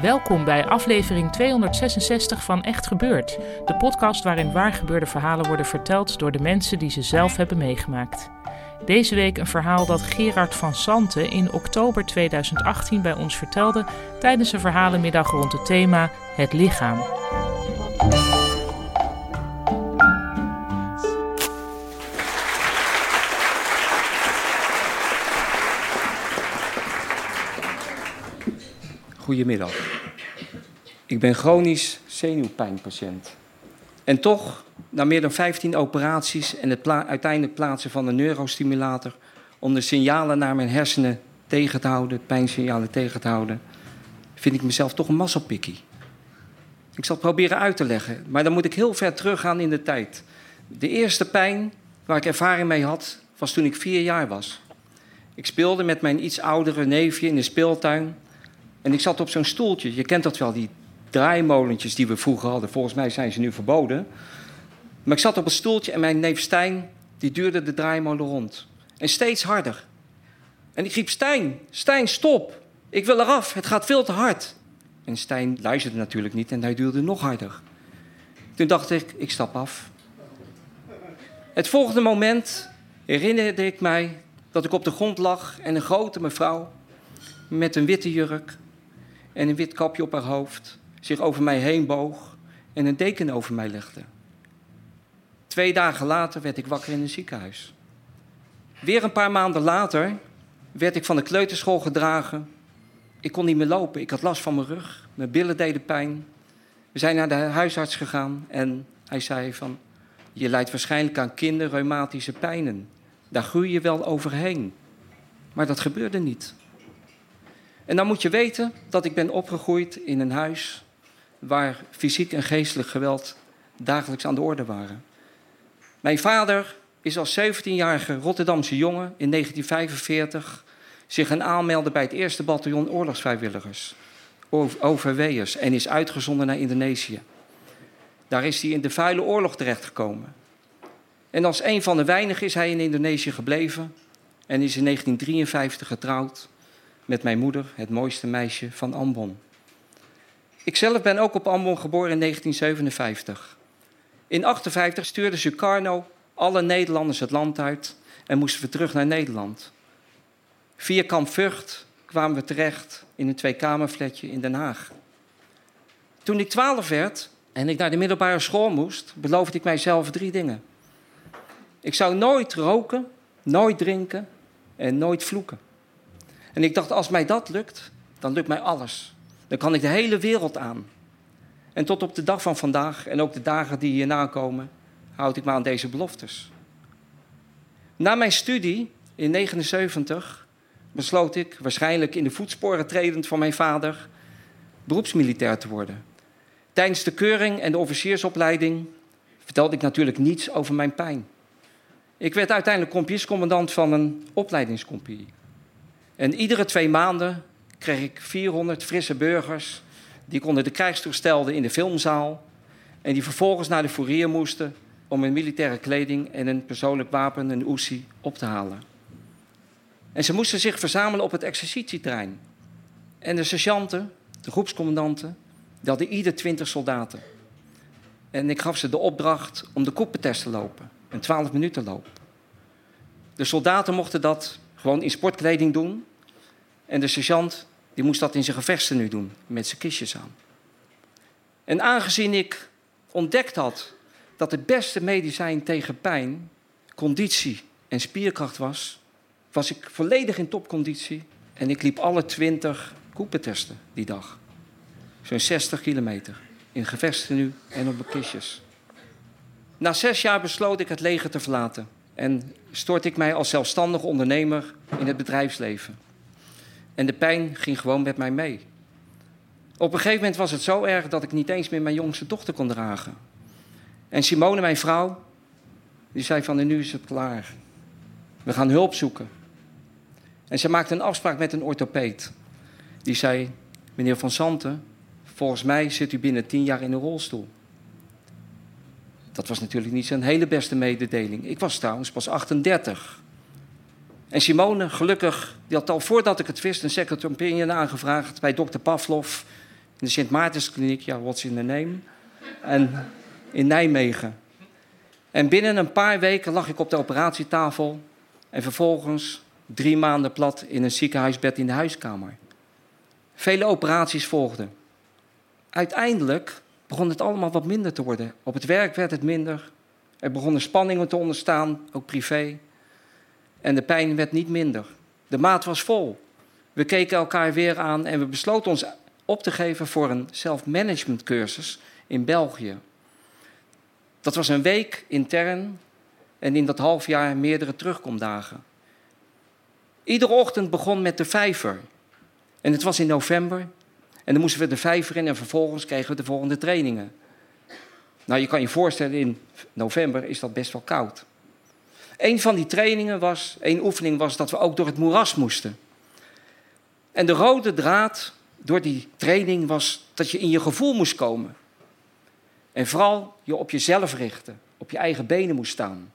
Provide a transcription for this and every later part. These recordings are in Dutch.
Welkom bij aflevering 266 van Echt Gebeurd. De podcast waarin waargebeurde verhalen worden verteld door de mensen die ze zelf hebben meegemaakt. Deze week een verhaal dat Gerard van Santen in oktober 2018 bij ons vertelde tijdens een verhalenmiddag rond het thema Het lichaam. Goedemiddag. Ik ben chronisch zenuwpijnpatiënt. En toch, na meer dan 15 operaties en het uiteindelijk plaatsen van een neurostimulator om de signalen naar mijn hersenen tegen te houden, pijnsignalen tegen te houden, vind ik mezelf toch een masselpikkie. Ik zal het proberen uit te leggen, maar dan moet ik heel ver teruggaan in de tijd. De eerste pijn waar ik ervaring mee had, was toen ik vier jaar was. Ik speelde met mijn iets oudere neefje in de speeltuin. En ik zat op zo'n stoeltje. Je kent dat wel, die draaimolentjes die we vroeger hadden. Volgens mij zijn ze nu verboden. Maar ik zat op een stoeltje en mijn neef Stijn, die duurde de draaimolen rond. En steeds harder. En ik riep, Stijn, Stijn, stop. Ik wil eraf, het gaat veel te hard. En Stijn luisterde natuurlijk niet en hij duurde nog harder. Toen dacht ik, ik stap af. Het volgende moment herinnerde ik mij dat ik op de grond lag en een grote mevrouw met een witte jurk en een wit kapje op haar hoofd zich over mij heen boog en een deken over mij legde. Twee dagen later werd ik wakker in een ziekenhuis. Weer een paar maanden later werd ik van de kleuterschool gedragen. Ik kon niet meer lopen, ik had last van mijn rug, mijn billen deden pijn. We zijn naar de huisarts gegaan en hij zei van... je lijdt waarschijnlijk aan kinderreumatische pijnen. Daar groei je wel overheen. Maar dat gebeurde niet. En dan moet je weten dat ik ben opgegroeid in een huis waar fysiek en geestelijk geweld dagelijks aan de orde waren. Mijn vader is als 17-jarige Rotterdamse jongen in 1945 zich gaan aanmelden bij het eerste bataljon oorlogsvrijwilligers, OVW'ers, en is uitgezonden naar Indonesië. Daar is hij in de vuile oorlog terechtgekomen. En als een van de weinigen is hij in Indonesië gebleven en is in 1953 getrouwd met mijn moeder, het mooiste meisje van Ambon. Ikzelf ben ook op Ambon geboren in 1957. In 1958 stuurde Sukarno alle Nederlanders het land uit en moesten we terug naar Nederland. Via Kamp Vught kwamen we terecht in een tweekamerfletje in Den Haag. Toen ik twaalf werd en ik naar de middelbare school moest, beloofde ik mijzelf drie dingen. Ik zou nooit roken, nooit drinken en nooit vloeken. En ik dacht, als mij dat lukt, dan lukt mij alles. Dan kan ik de hele wereld aan. En tot op de dag van vandaag en ook de dagen die hierna komen, houd ik me aan deze beloftes. Na mijn studie in 1979 besloot ik, waarschijnlijk in de voetsporen tredend van mijn vader, beroepsmilitair te worden. Tijdens de keuring en de officiersopleiding vertelde ik natuurlijk niets over mijn pijn. Ik werd uiteindelijk kompiescommandant van een opleidingskompie. En iedere twee maanden kreeg ik 400 frisse burgers. Die konden de krijgstoestelden in de filmzaal. En die vervolgens naar de fourier moesten om hun militaire kleding en een persoonlijk wapen, een Uzi, op te halen. En ze moesten zich verzamelen op het exercitieterrein. En de sergeanten, de groepscommandanten, die hadden ieder 20 soldaten. En ik gaf ze de opdracht om de koepentest te lopen, een 12 minuten loop. De soldaten mochten dat gewoon in sportkleding doen. En de sergeant die moest dat in zijn gevechten nu doen, met zijn kistjes aan. En aangezien ik ontdekt had dat het beste medicijn tegen pijn conditie en spierkracht was, was ik volledig in topconditie. En ik liep alle 20 koepen testen die dag. Zo'n 60 kilometer. In gevesten nu en op mijn kistjes. Na zes jaar besloot ik het leger te verlaten. En stort ik mij als zelfstandig ondernemer in het bedrijfsleven. En de pijn ging gewoon met mij mee. Op een gegeven moment was het zo erg dat ik niet eens meer mijn jongste dochter kon dragen. En Simone, mijn vrouw, die zei van nu is het klaar. We gaan hulp zoeken. En ze maakte een afspraak met een orthopeed. Die zei, meneer Van Santen, volgens mij zit u binnen tien jaar in een rolstoel. Dat was natuurlijk niet zijn hele beste mededeling. Ik was trouwens pas 38. En Simone, gelukkig, die had al voordat ik het wist een second opinion aangevraagd bij dokter Pavlov in de Sint Maartenskliniek, ja, what's in the name, en in Nijmegen. En binnen een paar weken lag ik op de operatietafel en vervolgens drie maanden plat in een ziekenhuisbed in de huiskamer. Vele operaties volgden. Uiteindelijk begon het allemaal wat minder te worden. Op het werk werd het minder. Er begonnen spanningen te onderstaan, ook privé. En de pijn werd niet minder. De maat was vol. We keken elkaar weer aan en we besloten ons op te geven voor een self-management cursus in België. Dat was een week intern en in dat half jaar meerdere terugkomdagen. Iedere ochtend begon met de vijver. En het was in november. En dan moesten we de vijver in en vervolgens kregen we de volgende trainingen. Nou, je kan je voorstellen, in november is dat best wel koud. Een van die trainingen was, een oefening was dat we ook door het moeras moesten. En de rode draad door die training was dat je in je gevoel moest komen. En vooral je op jezelf richten, op je eigen benen moest staan.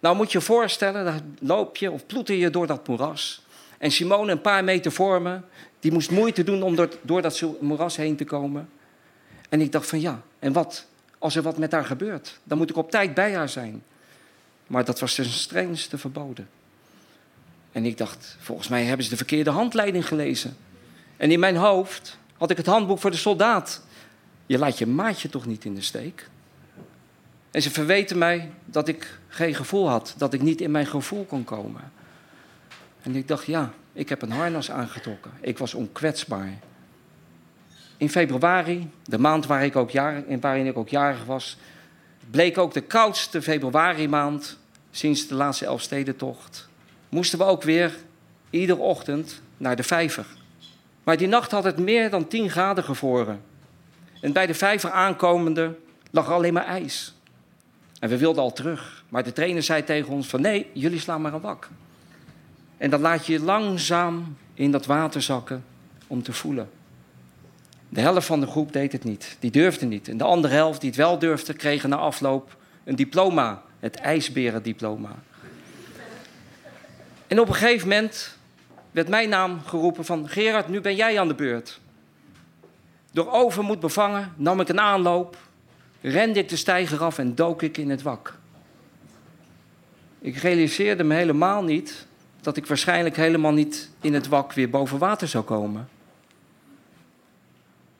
Nou moet je je voorstellen, dan loop je of ploeter je door dat moeras. En Simone, een paar meter voor me, die moest moeite doen om door, door dat moeras heen te komen. En ik dacht van ja, en wat als er wat met haar gebeurt? Dan moet ik op tijd bij haar zijn. Maar dat was ten strengste verboden. En ik dacht, volgens mij hebben ze de verkeerde handleiding gelezen. En in mijn hoofd had ik het handboek voor de soldaat. Je laat je maatje toch niet in de steek? En ze verweten mij dat ik geen gevoel had, dat ik niet in mijn gevoel kon komen. En ik dacht, ja, ik heb een harnas aangetrokken. Ik was onkwetsbaar. In februari, de maand waar ik ook jarig, waarin ik ook jarig was, bleek ook de koudste februari maand sinds de laatste Elfstedentocht. Moesten we ook weer iedere ochtend naar de vijver. Maar die nacht had het meer dan 10 graden gevroren. En bij de vijver aankomende lag alleen maar ijs. En we wilden al terug. Maar de trainer zei tegen ons van nee, jullie slaan maar een wak. En dan laat je langzaam in dat water zakken om te voelen. De helft van de groep deed het niet. Die durfde niet. En de andere helft die het wel durfde, kregen na afloop een diploma. Het ijsberendiploma. En op een gegeven moment werd mijn naam geroepen van Gerard, nu ben jij aan de beurt. Door overmoed bevangen nam ik een aanloop, rende ik de steiger af en dook ik in het wak. Ik realiseerde me helemaal niet dat ik waarschijnlijk helemaal niet in het wak weer boven water zou komen.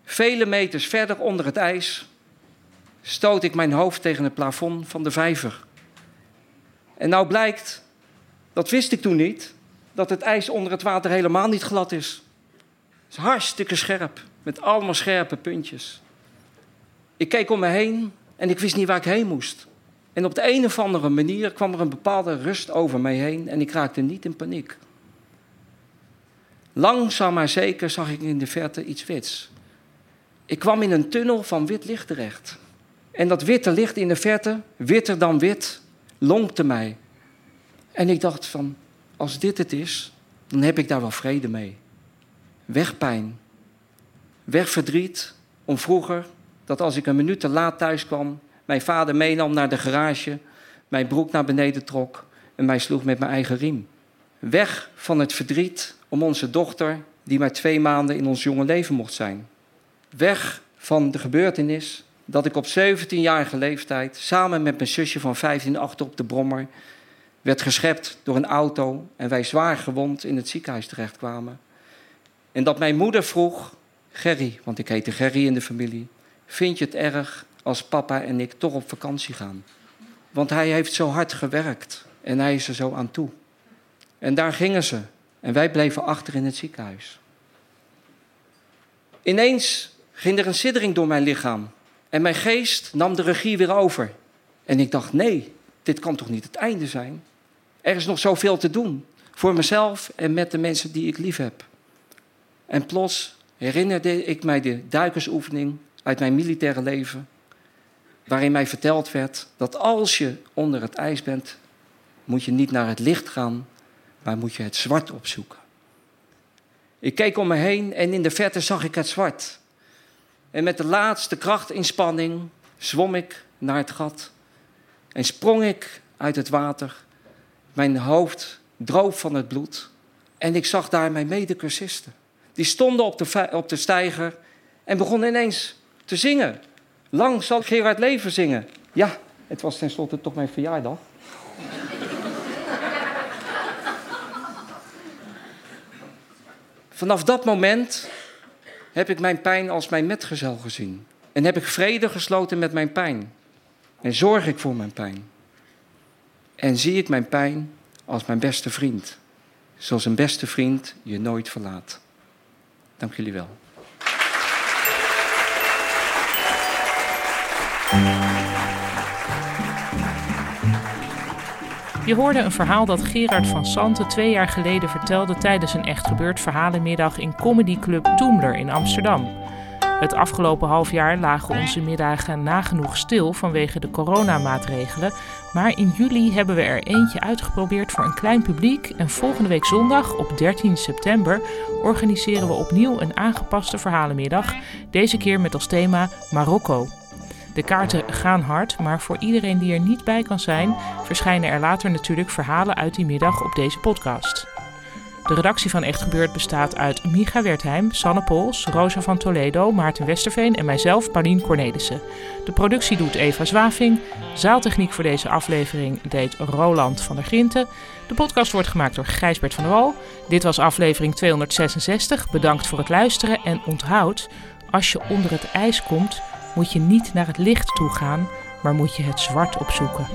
Vele meters verder onder het ijs stoot ik mijn hoofd tegen het plafond van de vijver. En nou blijkt, dat wist ik toen niet, dat het ijs onder het water helemaal niet glad is. Het is hartstikke scherp, met allemaal scherpe puntjes. Ik keek om me heen en ik wist niet waar ik heen moest. En op de een of andere manier kwam er een bepaalde rust over mij heen en ik raakte niet in paniek. Langzaam maar zeker zag ik in de verte iets wits. Ik kwam in een tunnel van wit licht terecht. En dat witte licht in de verte, witter dan wit, lonkte mij. En ik dacht van, als dit het is, dan heb ik daar wel vrede mee. Weg pijn. Weg verdriet om vroeger dat als ik een minuut te laat thuis kwam, mijn vader meenam naar de garage, mijn broek naar beneden trok en mij sloeg met mijn eigen riem. Weg van het verdriet om onze dochter, die maar twee maanden in ons jonge leven mocht zijn. Weg van de gebeurtenis dat ik op 17-jarige leeftijd samen met mijn zusje van 15 achter op de brommer werd geschept door een auto en wij zwaar gewond in het ziekenhuis terechtkwamen. En dat mijn moeder vroeg, Gerry, want ik heette Gerry in de familie, vind je het erg als papa en ik toch op vakantie gaan? Want hij heeft zo hard gewerkt en hij is er zo aan toe. En daar gingen ze en wij bleven achter in het ziekenhuis. Ineens ging er een siddering door mijn lichaam. En mijn geest nam de regie weer over. En ik dacht, nee, dit kan toch niet het einde zijn? Er is nog zoveel te doen. Voor mezelf en met de mensen die ik lief heb. En plots herinnerde ik mij de duikersoefening uit mijn militaire leven. Waarin mij verteld werd dat als je onder het ijs bent, moet je niet naar het licht gaan, maar moet je het zwart opzoeken. Ik keek om me heen en in de verte zag ik het zwart. En met de laatste krachtinspanning zwom ik naar het gat en sprong ik uit het water. Mijn hoofd droop van het bloed en ik zag daar mijn medecursisten. Die stonden op de, op de steiger en begonnen ineens te zingen. Lang zal Gerard Leven zingen. Ja, het was tenslotte toch mijn verjaardag. Vanaf dat moment heb ik mijn pijn als mijn metgezel gezien. En heb ik vrede gesloten met mijn pijn. En zorg ik voor mijn pijn. En zie ik mijn pijn als mijn beste vriend. Zoals een beste vriend je nooit verlaat. Dank jullie wel. Je hoorde een verhaal dat Gerard van Santen twee jaar geleden vertelde tijdens een echt gebeurd verhalenmiddag in Comedy Club Toemler in Amsterdam. Het afgelopen half jaar lagen onze middagen nagenoeg stil vanwege de coronamaatregelen. Maar in juli hebben we er eentje uitgeprobeerd voor een klein publiek. En volgende week zondag, op 13 september, organiseren we opnieuw een aangepaste verhalenmiddag. Deze keer met als thema Marokko. De kaarten gaan hard, maar voor iedereen die er niet bij kan zijn, verschijnen er later natuurlijk verhalen uit die middag op deze podcast. De redactie van Echt Gebeurd bestaat uit Micha Wertheim, Sanne Pols, Rosa van Toledo, Maarten Westerveen en mijzelf, Paulien Cornelissen. De productie doet Eva Zwaving. Zaaltechniek voor deze aflevering deed Roland van der Grinten. De podcast wordt gemaakt door Gijsbert van der Wal. Dit was aflevering 266. Bedankt voor het luisteren en onthoud, als je onder het ijs komt, moet je niet naar het licht toe gaan, maar moet je het zwart opzoeken.